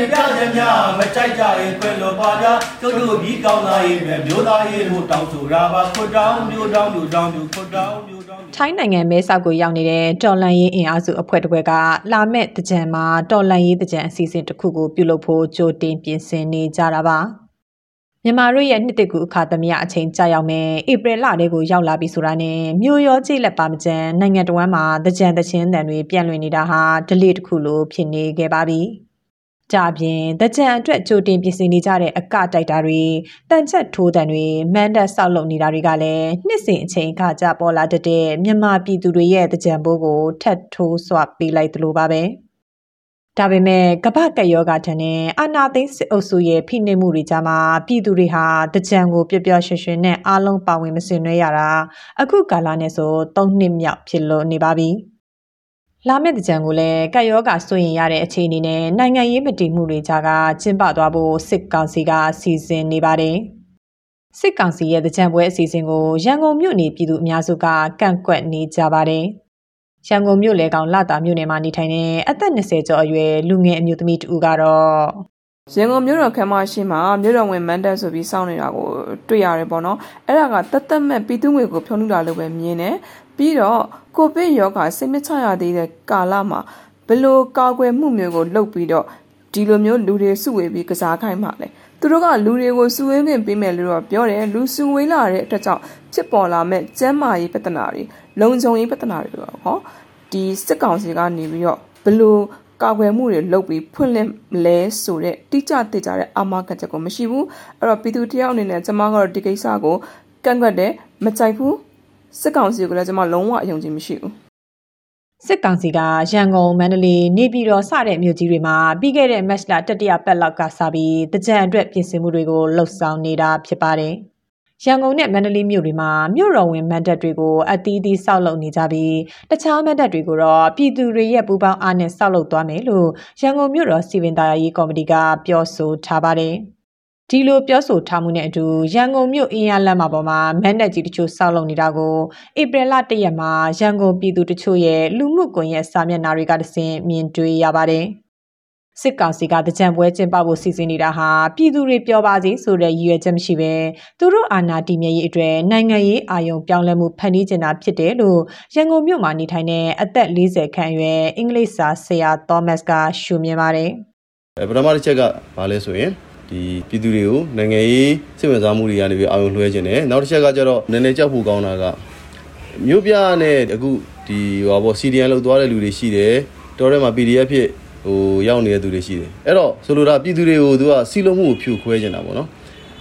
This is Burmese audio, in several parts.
မှန်ပြပြခြင်းများမကြိုက်ကြရင်ပြလို့ပါဗျာကျုပ်တို့ပြီးကောင်းသားရေးပဲမျိုးသားရေးလို့တောင်းဆိုတာပါခွတ်တောင်းမျိုးတောင်းမျိုးတောင်းမျိုးခွတ်တောင်းမျိုးတောင်းထိုင်းနိုင်ငံမဲဆောက်ကိုရောက်နေတဲ့တော်လန်ရေးအင်အားစုအဖွဲ့တစ်ခွက်ကလာမဲ့တကြံမှာတော်လန်ရေးတကြံအစီအစဉ်တစ်ခုကိုပြုလုပ်ဖို့ကြိုတင်ပြင်ဆင်နေကြတာပါမြန်မာတို့ရဲ့နှစ်တကူအခါသမယအချိန်ကြာရောက်မယ်ဧပြီလတည်းကိုရောက်လာပြီဆိုတာနဲ့မြို့ရောကြိတ်လက်ပါမကြံနိုင်ငံတော်ဝန်မှာတကြံတချင်းတန်တွေပြန့်လွင်နေတာဟာဒလိတစ်ခုလိုဖြစ်နေခဲ့ပါပြီ ကြပြင်တကြံအတွက်ကြိုတင်ပြင်ဆင်နေကြတဲ့အကတိုက်တာတွေတန်ချက်ထိုးတန်တွေမန်တက်ဆောက်လုပ်နေတာတွေကလည်းနှစ်စဉ်အချိန်အခါကြပေါ်လာတတ်တဲ့မြန်မာပြည်သူတွေရဲ့တကြံဘိုးကိုထတ်ထိုးစွာပေးလိုက်သလိုပါပဲဒါပေမဲ့ကပ္ပကယောဂထန်နဲ့အာနာသိန်းစစ်အုပ်စုရဲ့ဖိနှိပ်မှုတွေကြားမှာပြည်သူတွေဟာတကြံကိုပျော်ပျော်ရွှင်ရွှင်နဲ့အားလုံးပါဝင်မစင်နွှဲရတာအခုကာလနဲ့ဆို၃နှစ်မြောက်ဖြစ်လို့နေပါပြီ။ လာမယ့်တကြံကိုလည်းကပ်ရောဂါစိုးရင်ရတဲ့အခြေအနေနဲ့နိုင်ငံရေးမတည်မှုတွေကြားကကျင်းပသွားဖို့စစ်ကောင်စီကစီစဉ်နေပါတယ်။စစ်ကောင်စီရဲ့တကြံပွဲအစီအစဉ်ကိုရန်ကုန်မြို့နေပြည်သူအများစုကကန့်ကွက်နေကြပါတယ်။ရန်ကုန်မြို့လေကောင်လာတာမြို့နယ်မှာနေထိုင်တဲ့အသက်20ကျော်အရွယ်လူငယ်အမျိုးသမီးတူကတော့ ရန်ကုန်မြို့တော်ခမ်းမရှိမှာ မြို့တော်ဝင်မန်တက်ဆိုပြီးစောင့်နေတာကို တွေ့ရတယ်ပေါ့နော် အဲ့ဒါကတသက်မဲ့ ပြည်သူငွေကို ဖြုံးနှူတာလို့ပဲ မြင်တယ် ပြီးတော့ ကိုဗစ်ရောဂါ စိတ်မချရသေးတဲ့ ကာလမှာ ဘယ်လိုကာကွယ်မှုမျိုးကို လုပ်ပြီးတော့ ဒီလိုမျိုး လူတွေစုဝေးပြီး ကစားခိုင်းမှလဲ သူတို့က လူတွေကို စုဝေးခွင့်ပေးမယ်လို့တော့ ပြောတယ် လူစုဝေးလာတဲ့အတွက်ကြောင့် ဖြစ်ပေါ်လာမဲ့ကျန်းမာရေးပြဿနာတွေ လုံခြုံရေးပြဿနာတွေတော့ဟော ဒီစစ်ကောင်စီကနေပြီးတော့ ဘယ်လို ကာကွယ်မှုတွေလုပ်ပြီးဖွင့်လှစ်လဲဆိုတဲ့တိကျတိကျတဲ့အာမခံချက်ကိုမရှိဘူးအဲ့တော့ပြည်သူတယောက်အနေနဲ့ကျွန်မကတော့ဒီကိစ္စကိုကန့်ကွက်တယ်မကြိုက်ဘူးစစ်ကောင်စီကိုလည်းကျွန်မလုံးဝအယုံကြည်မရှိဘူးစစ်ကောင်စီကရန်ကုန်မန္တလေးနေပြည်တော်စတဲ့မြို့ကြီးတွေမှာပြီးခဲ့တဲ့မတ်လတတိယပတ်လောက်ကစပြီးတကြံအတွက်ပြင်ဆင်မှုတွေကိုလှုပ်ဆောင်နေတာဖြစ်ပါတယ်။ ရန်ကုန်နဲ့မန္တလေးမြို့တွေမှာမြို့တော်ဝင်မန်တပ်တွေကိုအသီးသီးဆောက်လုပ်နေကြပြီးတခြားမန်တပ်တွေကိုတော့ပြည်သူတွေရဲ့ပူးပေါင်းအားနဲ့ဆောက်လုပ်သွားမယ်လို့ရန်ကုန်မြို့တော်စီဝင်သားရေးကော်မတီကပြောဆိုထားပါတယ်။ဒီလိုပြောဆိုထားမှုနဲ့အတူရန်ကုန်မြို့အင်းရလမ်းမပေါ်မှာမန်နက်ကြီးတချို့ဆောက်လုပ်နေတာကိုဧပြီလ၁ရက်မှာရန်ကုန်ပြည်သူတချို့ရဲ့လူမှုကွန်ရက်စာမျက်နှာတွေကတဆင့်မြင်တွေ့ရပါတယ်။ စစ်ကောင်စီကတကြံပွဲကျင်းပဖို့စီစဉ်နေတာဟာပြည်သူတွေပျော်ပါစေဆိုတဲ့ရည်ရွယ်ချက်မရှိဘဲသူတို့အာဏာတည်မြဲရေးအတွက်နိုင်ငံရေးအာရုံပြောင်းလဲမှုဖန်တီးကျင်တာဖြစ်တယ်လို့ရန်ကုန်မြို့မှာနေထိုင်တဲ့အသက်40ခန့်အရွယ်အင်္ဂလိပ်စာဆရာသောမတ်ကရှုမြင်ပါတယ်။ပထမတစ်ချက်ကဘာလဲဆိုရင်ဒီပြည်သူတွေကိုနိုင်ငံရေးစိတ်ဝင်စားမှုတွေကနေပြီးအာရုံလွှဲခြင်းတယ်နောက်တစ်ချက်ကကျတော့နည်းနည်းကြောက်ဖို့ကောင်းတာကမြို့ပြနဲ့အခုဒီဟောပေါ့ CDN လောက်သွားတဲ့လူတွေရှိတယ်တော်ထဲမှာ PDF ဖြစ် ဟိုရောက်နေတဲ့သူတွေရှိတယ်အဲ့တော့ဆိုလိုတာပြည်သူတွေကိုသူကစီလုံးမှုကိုဖြိုခွဲနေတာပေါ့နော်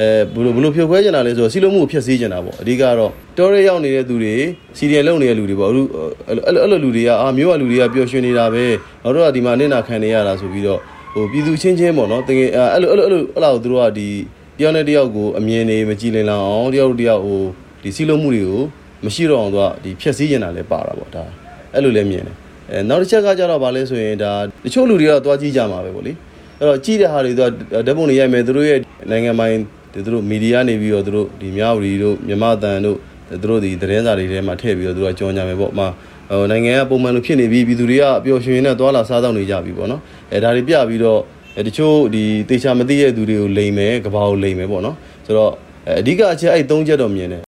အဲဘလို့ဘလို့ဖြိုခွဲကြတာလဲဆိုတော့စီလုံးမှုကိုဖျက်ဆီးကြတာပေါ့အဓိကတော့တော်ရဲရောက်နေတဲ့သူတွေစီရီယယ်လုံနေတဲ့လူတွေပေါ့အခုအဲ့လိုအဲ့လိုလူတွေကအာမျိုးကလူတွေကပျော်ရွှင်နေတာပဲနောက်တော့ဒီမှာနေနာခံနေရတာဆိုပြီးတော့ဟိုပြည်သူချင်းချင်းပေါ့နော်တကယ်အဲ့လိုအဲ့လိုအဲ့လိုအဲ့လိုသူတို့ကဒီတယောက်နဲ့တယောက်ကိုအမြင်နေမကြည်လင်လောက်အောင်တယောက်တယောက်ဟိုဒီစီလုံးမှုတွေကိုမရှိတော့အောင်သူကဒီဖြက်စီးနေတာလည်းပါတာပေါ့ဒါအဲ့လိုလည်းမြင်တယ် အဲနောက်တစ်ချက်ကကြတော့ဗာလဲဆိုရင်ဒါတချို့လူတွေကတော့သွားကြည့်ကြမှာပဲပေါ့လေအဲ့တော့ကြည့်တဲ့ဟာတွေသူကဓာတ်ပုံတွေရိုက်မယ်သူတို့ရဲ့နိုင်ငံပိုင်သူတို့မီဒီယာနေပြီးတော့သူတို့ဒီမြဝတီတို့မြမတန်တို့သူတို့ဒီသတင်းစာတွေထဲမှာထည့်ပြီးတော့သူတို့ကကြော်ညာမယ်ပေါ့အမဟိုနိုင်ငံကပုံမှန်လိုဖြစ်နေပြီးပြည်သူတွေကပျော်ရွှင်နေသွားလာစားသောက်နေကြပြီပေါ့နော်အဲဒါတွေပြပြီးတော့တချို့ဒီတေချာမသိတဲ့သူတွေကိုလိမ်မယ်ကဘာကိုလိမ်မယ်ပေါ့နော်ဆိုတော့အဓိကအချက်အဲ့၃ချက်တော့မြင်တယ်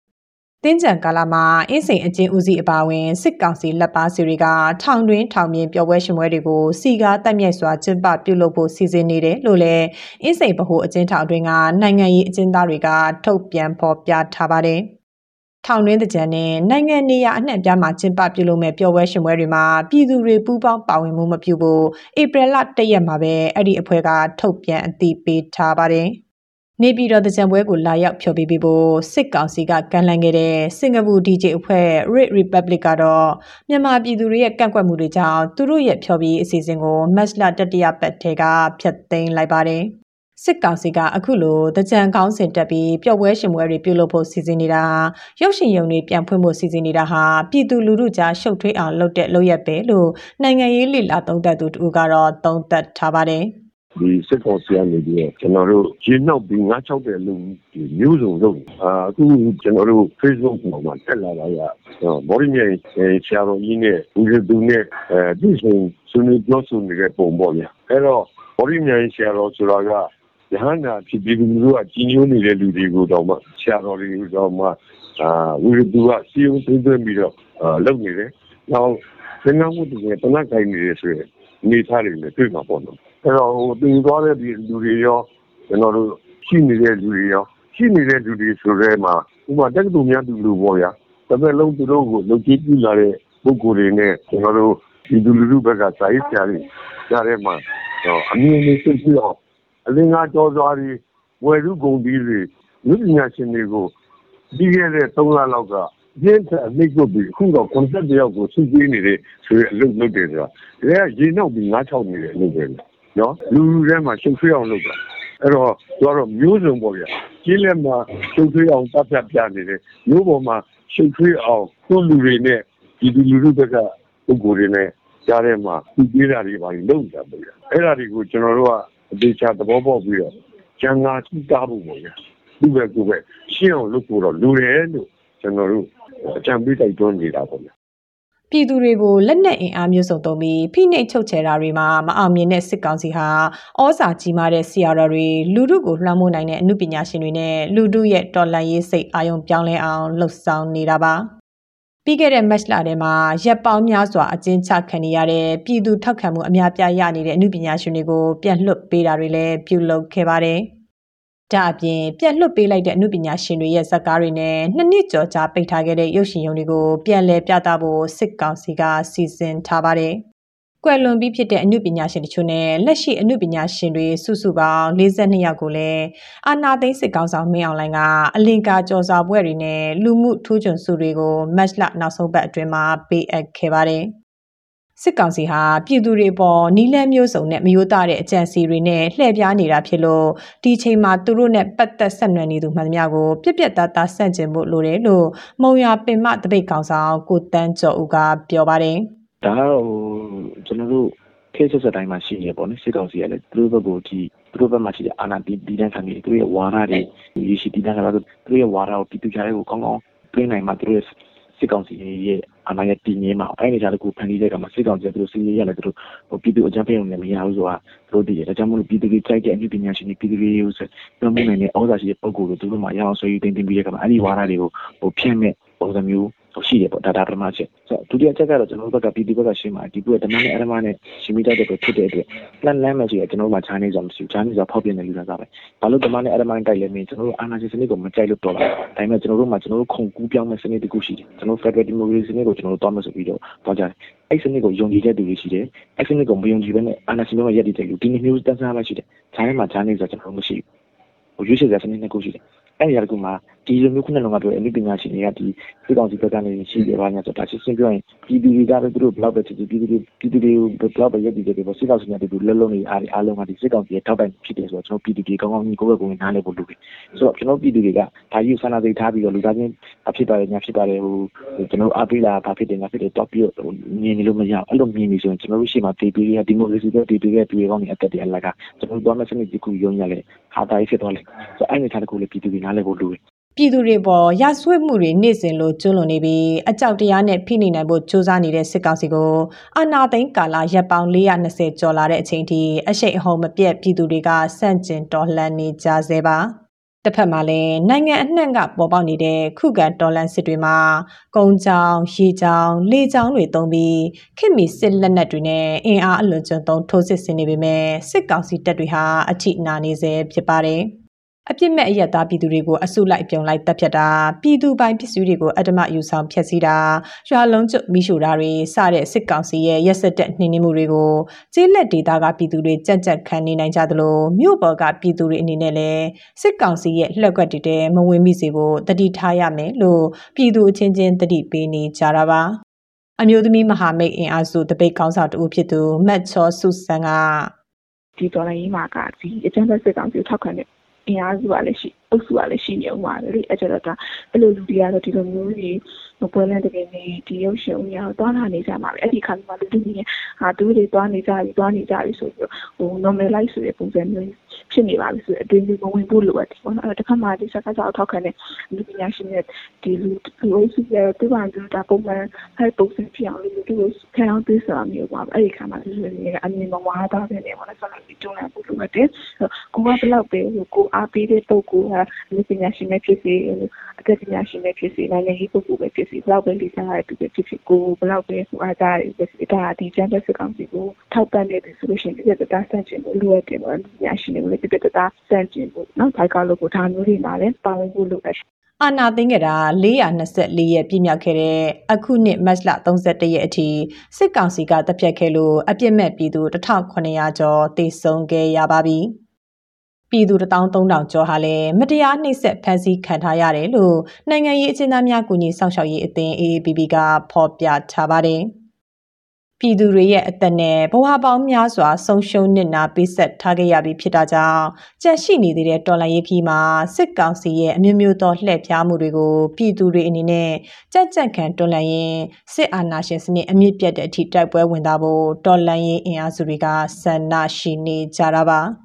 တင်းကြံကာလမှာအင်းစိန်အကျဉ်းဦးစီးအပါအဝင်စစ်ကောင်စီလက်ပါစီတွေကထောင်တွင်းထောင်မြင်ပျော်ပွဲရှင်ပွဲတွေကိုစီကားတက်မြက်စွာကျင်းပပြုလုပ်ဖို့စီစဉ်နေတယ်လို့လည်းအင်းစိန်ဗဟိုအကျဉ်းထောင်အတွင်းကနိုင်ငံရေးအကျဉ်းသားတွေကထုတ်ပြန်ဖော်ပြထားပါတယ်။ထောင်တွင်းတကြံနဲ့နိုင်ငံနေရာအနှံ့ပြားမှာကျင်းပပြုလုပ်မဲ့ပျော်ပွဲရှင်ပွဲတွေမှာပြည်သူတွေပူးပေါင်းပါဝင်မှုမပြုဖို့ဧပြီလ၁ရက်မှာပဲအဲ့ဒီအဖွဲ့ကထုတ်ပြန်အသိပေးထားပါတယ်။ နေပြည်တော်တကြံပွဲကိုလာရောက်ဖျော်ဖြေပေးဖို့စစ်ကောင်စီကကန့်လန့်ခဲ့တဲ့စင်ကာပူ DJ အဖွဲ့ Red Republic ကတော့မြန်မာပြည်သူတွေရဲ့ကန့်ကွက်မှုတွေကြောင့်သူတို့ရဲ့ဖျော်ဖြေအစီအစဉ်ကိုမတ်လတတိယပတ်ထဲကဖျက်သိမ်းလိုက်ပါတယ်။စစ်ကောင်စီကအခုလိုတကြံကောင်းစင်တက်ပြီးပျော်ပွဲရှင်ပွဲတွေပြုလုပ်ဖို့စီစဉ်နေတာရုပ်ရှင်ရုံတွေပြန်ဖွင့်ဖို့စီစဉ်နေတာဟာပြည်သူလူထုကြားရှုပ်ထွေးအောင်လုပ်တဲ့လုပ်ရက်ပဲလို့နိုင်ငံရေးလှိလာသုံးသပ်သူတူကတော့သုံးသပ်ထားပါတယ် ဒီစစ်ကောင်စီကနေပြီးတော့ကျွန်တော်တို့ရင်းနှောက်ပြီးငါးချောက်တဲ့လူဒီမျိုးစုံလုပ်နေအာအခုကျွန်တော်တို့ Facebook ပေါ်မှာတက်လာတာကဘော်ဒီမြိုင်ဆရာတော်ကြီးနဲ့ဦးဇသူနဲ့အဲဒီဆိုဆွေးနွေးပြောဆိုနေတဲ့ပုံပေါ့ဗျာအဲ့တော့ဘော်ဒီမြိုင်ဆရာတော်ဆိုတာကယဟန္တာဖြစ်ပြီးလူမျိုးကကြီးညိုနေတဲ့လူတွေကိုတော့မှဆရာတော်တွေကိုတော့မှအာဦးဇသူကစီယုံသွင်းသွင်းပြီးတော့အာလုပ်နေတယ်နောက်သင်္ကန်းဝတ်တွေတနက်ကိုင်းနေတယ်ဆိုရင်နေသားတွေလည်းတွေ့မှာပေါ့နော် အဲ့တော့ဟိုတင်သွားတဲ့ဒီလူတွေရောကျွန်တော်တို့ရှိနေတဲ့လူတွေရောရှိနေတဲ့လူတွေဆိုရဲမှာဥပမာတက္ကသိုလ်များတူလူပေါ့ဗျာတစ်သက်လုံးသူတို့ကိုလုံခြုံပြလာတဲ့ပုဂ္ဂိုလ်တွေနဲ့ကျွန်တော်တို့ဒီလူလူဘက်ကစာရေးဆရာတွေကြားထဲမှာတော့အမြင်လေးသိပြီးတော့အလင်းကားကြောစွာတွေဝယ်လူကုန်ပြီးတွေလူပညာရှင်တွေကိုဒီခဲ့တဲ့3လလောက်ကရင်းထအမိတ်ကိုပြီးအခုတော့ concept တယောက်ကိုစုကြည့်နေတဲ့ဆိုရအလုပ်လုပ်တယ်ဆိုတာဒါကရေနောက်ပြီး9-6နေတဲ့အလုပ်ပဲ နော်လူလူထဲမှာရှုပ်ထွေးအောင်လုပ်တာအဲ့တော့သူကတော့မျိုးစုံပေါ့ဗျာကြီးလက်မှာရှုပ်ထွေးအောင်တပ်ဖြတ်ပြနေတယ်မျိုးပေါ်မှာရှုပ်ထွေးအောင်သူ့လူတွေနဲ့ဒီလူလူဘက်ကပုဂ္ဂိုလ်တွေနဲ့ကြားထဲမှာသူပြေးတာတွေပါလုပ်တာပေါ့ဗျာအဲ့ဒါတွေကိုကျွန်တော်တို့ကအသေးချာသဘောပေါက်ပြီးတော့ကျန်ငါတိကားဖို့ပေါ့ဗျာသူ့ဘက်ကိုပဲရှင်းအောင်လုပ်ဖို့တော့လူတယ်လို့ကျွန်တော်တို့အကြံပေးတိုက်တွန်းနေတာပေါ့ဗျာ ပြည်သူတွေကိုလက်နက်အင်အားမျိုးစုံသုံးပြီးဖိနှိပ်ချုပ်ချယ်တာတွေမှာမအောင်မြင်တဲ့စစ်ကောင်စီဟာဩဇာကြီးမားတဲ့ဆီယာတော်တွေလူထုကိုလွှမ်းမိုးနိုင်တဲ့အမှုပညာရှင်တွေနဲ့လူထုရဲ့တော်လှန်ရေးစိတ်အာရုံပြောင်းလဲအောင်လှုပ်ဆောင်နေတာပါပြီးခဲ့တဲ့ match လာထဲမှာရက်ပေါင်းများစွာအကျဉ်းချခံနေရတဲ့ပြည်သူထောက်ခံမှုအများပြားရနေတဲ့အမှုပညာရှင်တွေကိုပြန်လွှတ်ပေးတာတွေလည်းပြုလုပ်ခဲ့ပါတယ်။ ဒါအပြင်ပြန်လွှတ်ပေးလိုက်တဲ့အမှုပညာရှင်တွေရဲ့ဇာတ်ကားတွေနဲ့နှစ်နှစ်ကျော်ကြာပိတ်ထားခဲ့တဲ့ရုပ်ရှင်ရုံတွေကိုပြန်လည်ပြသဖို့စစ်ကောင်စီကစီစဉ်ထားပါတယ်။ကွယ်လွန်ပြီးဖြစ်တဲ့အမှုပညာရှင်တချို့နဲ့လက်ရှိအမှုပညာရှင်တွေစုစုပေါင်း42ယောက်ကိုလည်းအာနာသိန်းစစ်ကောင်ဆောင်မင်းအောင်လိုင်ကအလင်ကာကြော်စာပွဲတွေနဲ့လူမှုထူးချွန်စုတွေကိုမတ်လနောက်ဆုံးပတ်အတွင်းမှာပေးအပ်ခဲ့ပါတယ်။ စစ်ကောင်စီဟာပြည်သူတွေပေါ်နီးလန်းမျိုးစုံနဲ့မယိုးသားတဲ့အကြံစီတွေနဲ့လှည့်ပြားနေတာဖြစ်လို့ဒီချိန်မှာသူတို့နဲ့ပတ်သက်ဆက်နွယ်နေသူမှန်သမျှကိုပြက်ပြက်သားသားဆန့်ကျင်ဖို့လိုတယ်လို့မုံရပင်မတပိတ်ကောင်ဆောင်ကိုတန်းကျော်ဦးကပြောပါတယ်ဒါကတော့ဟိုကျွန်တော်တို့ခေတ်ဆက်ဆက်တိုင်းမှာရှိနေပေါ့နော်စစ်ကောင်စီကလည်းသူတို့ဘက်ကိုဒီသူတို့ဘက်မှာရှိတဲ့အာဏာတည်တည်တန်းခံနေသူတို့ရဲ့ဝါဒတွေရရှိတည်တန်းခံတာဆိုသူတို့ရဲ့ဝါဒကိုပြည်သူကြားတွေကိုကောင်းကောင်းတွင်းနိုင်မှသူတို့ရဲ့စစ်ကောင်စီရဲ့ အာဏာရဲ့တည်ငြိမ်မှာအဲ့ဒီကြားတကူဖန်တီးတဲ့ကမှာစစ်ကောင်စီကသူတို့စီးရဲရတယ်သူတို့ဟိုပြည်သူအကြမ်းဖက်ရုံနဲ့မရဘူးဆိုတာသူတို့တည်တယ်ဒါကြောင့်မို့လို့ပြည်သူတွေကြိုက်တဲ့အမှုပညာရှင်တွေပြည်သူတွေကိုဆိုပြောမှုနိုင်တဲ့ဩဇာရှိတဲ့ပုံကိုယ်တွေသူတို့မှရအောင်ဆွေးယူတင်တင်ပြီးတဲ့ကမှာအဲ့ဒီဝါဒတွေကိုဟိုဖြန့်မဲ့ပုံစံမျိုး ရှိတယ်ပေါ့ဒါဒါပထမချက်ဆိုဒုတိယချက်ကတော့ကျွန်တော်တို့ဘက်ကပြည်သူဘက်ကရှင်းမှာဒီဘက်ကဓမ္မနဲ့အရမနဲ့ရှင်းမိတတ်တဲ့ပဲဖြစ်တဲ့အတွက်လန်လန်မဲ့ဆိုရင်ကျွန်တော်တို့မှခြားနေကြမှာမရှိဘူးခြားနေကြဖောက်ပြနေလူသားစားပဲဘာလို့ဓမ္မနဲ့အရမနဲ့တိုက်လဲမင်းကျွန်တော်တို့အာဏာရှင်စနစ်ကိုမကြိုက်လို့တော်လာဒါပေမဲ့ကျွန်တော်တို့မှကျွန်တော်တို့ခုံကူးပြောင်းမဲ့စနစ်တခုရှိတယ်ကျွန်တော် Federal Democracy စနစ်ကိုကျွန်တော်တို့တောင်းမယ်ဆိုပြီးတော့တော့ကြတယ်အဲ့စနစ်ကိုယုံကြည်တဲ့သူတွေရှိတယ်အဲ့စနစ်ကိုမယုံကြည်ဘဲနဲ့အာဏာရှင်တွေရက်တည်တဲ့လူဒီနေ့မျိုးတန်းစားမှရှိတယ်ခြားနေမှာခြားနေဆိုကျွန်တော်တို့မရှိဘူးဟိုရွေးချယ်တဲ့စနစ်နှစ်ခုရှိတယ်အဲ့ဒီအရာကမှ ဒီလိုမျိုးခုနလုံးကပြောတဲ့အမှုပညာရှင်တွေကဒီစစ်ကောင်စီဘက်ကနေရှိတယ်ဘာညာဆိုဒါရှင်းရှင်းပြောရင်ပြည်သူတွေကလည်းသူတို့ဘလောက်ပဲဖြစ်ဖြစ်ပြည်သူတွေပြည်သူတွေကိုဘလောက်ပဲရည်တည်တယ်ပေါ့စစ်ကောင်စီနဲ့တူလက်လုံးတွေအားအားလုံးကဒီစစ်ကောင်စီရဲ့ထောက်ပံ့ဖြစ်တယ်ဆိုတော့ကျွန်တော်ပြည်သူတွေကောင်းကောင်းကြီးကိုယ့်ဘက်ကိုနားလည်ဖို့လိုတယ်ဆိုတော့ကျွန်တော်ပြည်သူတွေကဒါကြီးဆန္ဒစိတ်ထားပြီးတော့လူသားချင်းအဖြစ်ပါတယ်ညာဖြစ်ပါတယ်ဟိုကျွန်တော်အားပေးလာဘာဖြစ်တယ်ညာဖြစ်တယ်တော့ပြီးတော့မြင်နေလို့မရအောင်အဲ့လိုမြင်နေဆိုရင်ကျွန်တော်တို့ရှိမှတေးပေးရဒီမိုကရေစီတွေတေးပေးရပြည်ကောင်းနေအသက်တွေအလကကျွန်တော်တို့သွားမဲ့စနစ်ဒီခုယုံရလေဟာတာကြီးဖြစ်သွားလေဆိုတော့အဲ့ဒီထားတကူလေပြည်သူတွေနားလည်ဖို့လိုတယ် ပြည်သူတွေပေါ်ရဆွေးမှုတွေနေ့စဉ်လိုကျွလွန်နေပြီးအကြောက်တရားနဲ့ဖိနှိပ်နိုင်ဖို့စ조사နေတဲ့စစ်ကောင်စီကိုအာဏာသိမ်းကာလရပ်ပေါင်း420ကျော်လာတဲ့အချိန်ထိအရှိန်အဟုန်မပြတ်ပြည်သူတွေကစန့်ကျင်တော်လှန်နေကြဆဲပါတစ်ဖက်မှာလည်းနိုင်ငံအနှံ့ကပေါ်ပေါက်နေတဲ့ခုခံတော်လှန်စစ်တွေမှာကုန်းချောင်းရေချောင်းလေချောင်းတွေတုံးပြီးခင်မီစစ်လက်နက်တွေနဲ့အင်အားအလွန်ကျွံသုံးထိုးစစ်ဆင်နေပေမဲ့စစ်ကောင်စီတပ်တွေဟာအထိနာနေဆဲဖြစ်ပါတယ် အပြစ်မဲ့အရက်သားပြည်သူတွေကိုအစုလိုက်ပြုံလိုက်တပ်ဖြတ်တာပြည်သူပိုင်ပစ္စည်းတွေကိုအတ္တမယူဆောင်ဖျက်ဆီးတာရွာလုံးကျွတ်မိရှုတာတွေစတဲ့စစ်ကောင်စီရဲ့ရက်စက်တဲ့နှိမ်နင်းမှုတွေကိုကျေးလက်ဒေသကပြည်သူတွေကြက်ကြက်ခံနေနိုင်ကြသလိုမြို့ပေါ်ကပြည်သူတွေအနေနဲ့လည်းစစ်ကောင်စီရဲ့လှက်ကွက်တွေတဲမဝင်မိစေဖို့တတိထားရမယ်လို့ပြည်သူအချင်းချင်းတတိပေးနေကြတာပါအမျိုးသမီးမဟာမိတ်အင်အားစုတပိတ်ကောင်းဆောင်တူဖြစ်သူမတ်ချောစုဆန်ကဒီတော်လိုင်းရေးမှာကဒီအကြမ်းဖက်စစ်ကောင်စီကိုထောက်ခံတဲ့ အင်အားစုကလည်းရှိအုပ်စုကလည်းရှိနေဦးမှာလေအဲ့ကျတော့ဒါအဲ့လိုလူတွေကတော့ဒီလိုမျိုးကြီးဟိုပွဲလန်းတကယ်နေဒီရုပ်ရှင်ဦးရတော့တွားလာနေကြမှာပဲအဲ့ဒီခါမှာလူတွေနေဟာသူတွေတွားနေကြပြီတွားနေကြပြီဆိုပြီးဟို normalize ဆိုတဲ့ပုံစံမျိုးဖြစ်နေပါပြီဆိုအတွင်းကြီးဝင်ဖို့လိုအပ်တယ်ပေါ့နော်အဲ့တော့တစ်ခါမှဒီစကားကြောက်ထောက်ခံတဲ့လူပညာရှင်တွေဒီလူလူအုပ်စုရဲ့သူကသူဒါပုံမှန်ဟဲ့ပုံစံဖြစ်အောင်လူတို့ခံအောင်သိစားမျိုးပါအဲ့ဒီခါမှာလူတွေကအမြင်မဝါသားတဲ့နေပေါ့နော်ဆက်လက်ပြီးတွန်းလှန်ဖို့လိုအပ်တယ်ကိုကဘယ်လောက်ပဲကိုအားပေးတဲ့ပုဂ္ဂိုလ်ဟာလူပညာရှင်ပဲဖြစ်စေအသက်ပညာရှင်ပဲဖြစ်စေနိုင်ငံရေးပုဂ္ဂိုလ်ပဲဖြစ်စေဘယ်လောက်ပဲလိစားရတဲ့သူပဲဖြစ်ဖြစ်ကိုဘယ်လောက်ပဲဟိုအားသားရတဲ့ဒါဒီကျန်းတဲ့စကောင်စီကိုထောက်ပံ့တဲ့ဆိုလို့ရှိရင်ဒီကတာဆန့်ကျင်ဖို့လိုအပ်တယ်ပေါ့လူပညာရှင်တွေလည်းဒီကတာဆန့်ကျင်ဖို့နော်ဘိုက်ကောက်လို့ကိုဒါမျိုးတွေမှာလည်းပါဝင်ဖို့လိုအပ်တယ်အာနာသိန်းကတာ424ရက်ပြည့်မြောက်ခဲ့တဲ့အခုနှစ်မတ်လ31ရက်အထိစစ်ကောင်စီကတပ်ဖြတ်ခဲ့လို့အပြစ်မဲ့ပြည်သူ1900ကျော်တေဆုံးခဲ့ရပါပြီ။ ပြည်သူ13000ကျော်ဟာလည်းမတရားနှိပ်စက်ဖမ်းဆီးခံထားရတယ်လို့နိုင်ငံရေးအကျဉ်းသားများကူညီဆောင်ရှောက်ရေးအသင်း AAPP ကဖော်ပြထားပါတယ်။ပြည်သူတွေရဲ့အသက်နဲ့ဘဝပေါင်းများစွာဆုံးရှုံးနစ်နာပေးဆက်ထားခဲ့ရပြီးဖြစ်တာကြောင့်ကြန့်ရှိနေသေးတဲ့တော်လှန်ရေးခီးမှာစစ်ကောင်စီရဲ့အမျိုးမျိုးသောလှည့်ဖျားမှုတွေကိုပြည်သူတွေအနေနဲ့ကြက်ကြက်ခံတော်လှန်ရင်စစ်အာဏာရှင်စနစ်အမြင့်ပြတ်တဲ့အထိတိုက်ပွဲဝင်သားဖို့တော်လှန်ရေးအင်အားစုတွေကဆန္ဒရှိနေကြတာပါ